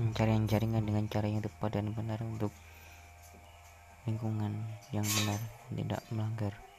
pencarian jaringan dengan cara yang tepat dan benar untuk lingkungan yang benar tidak melanggar.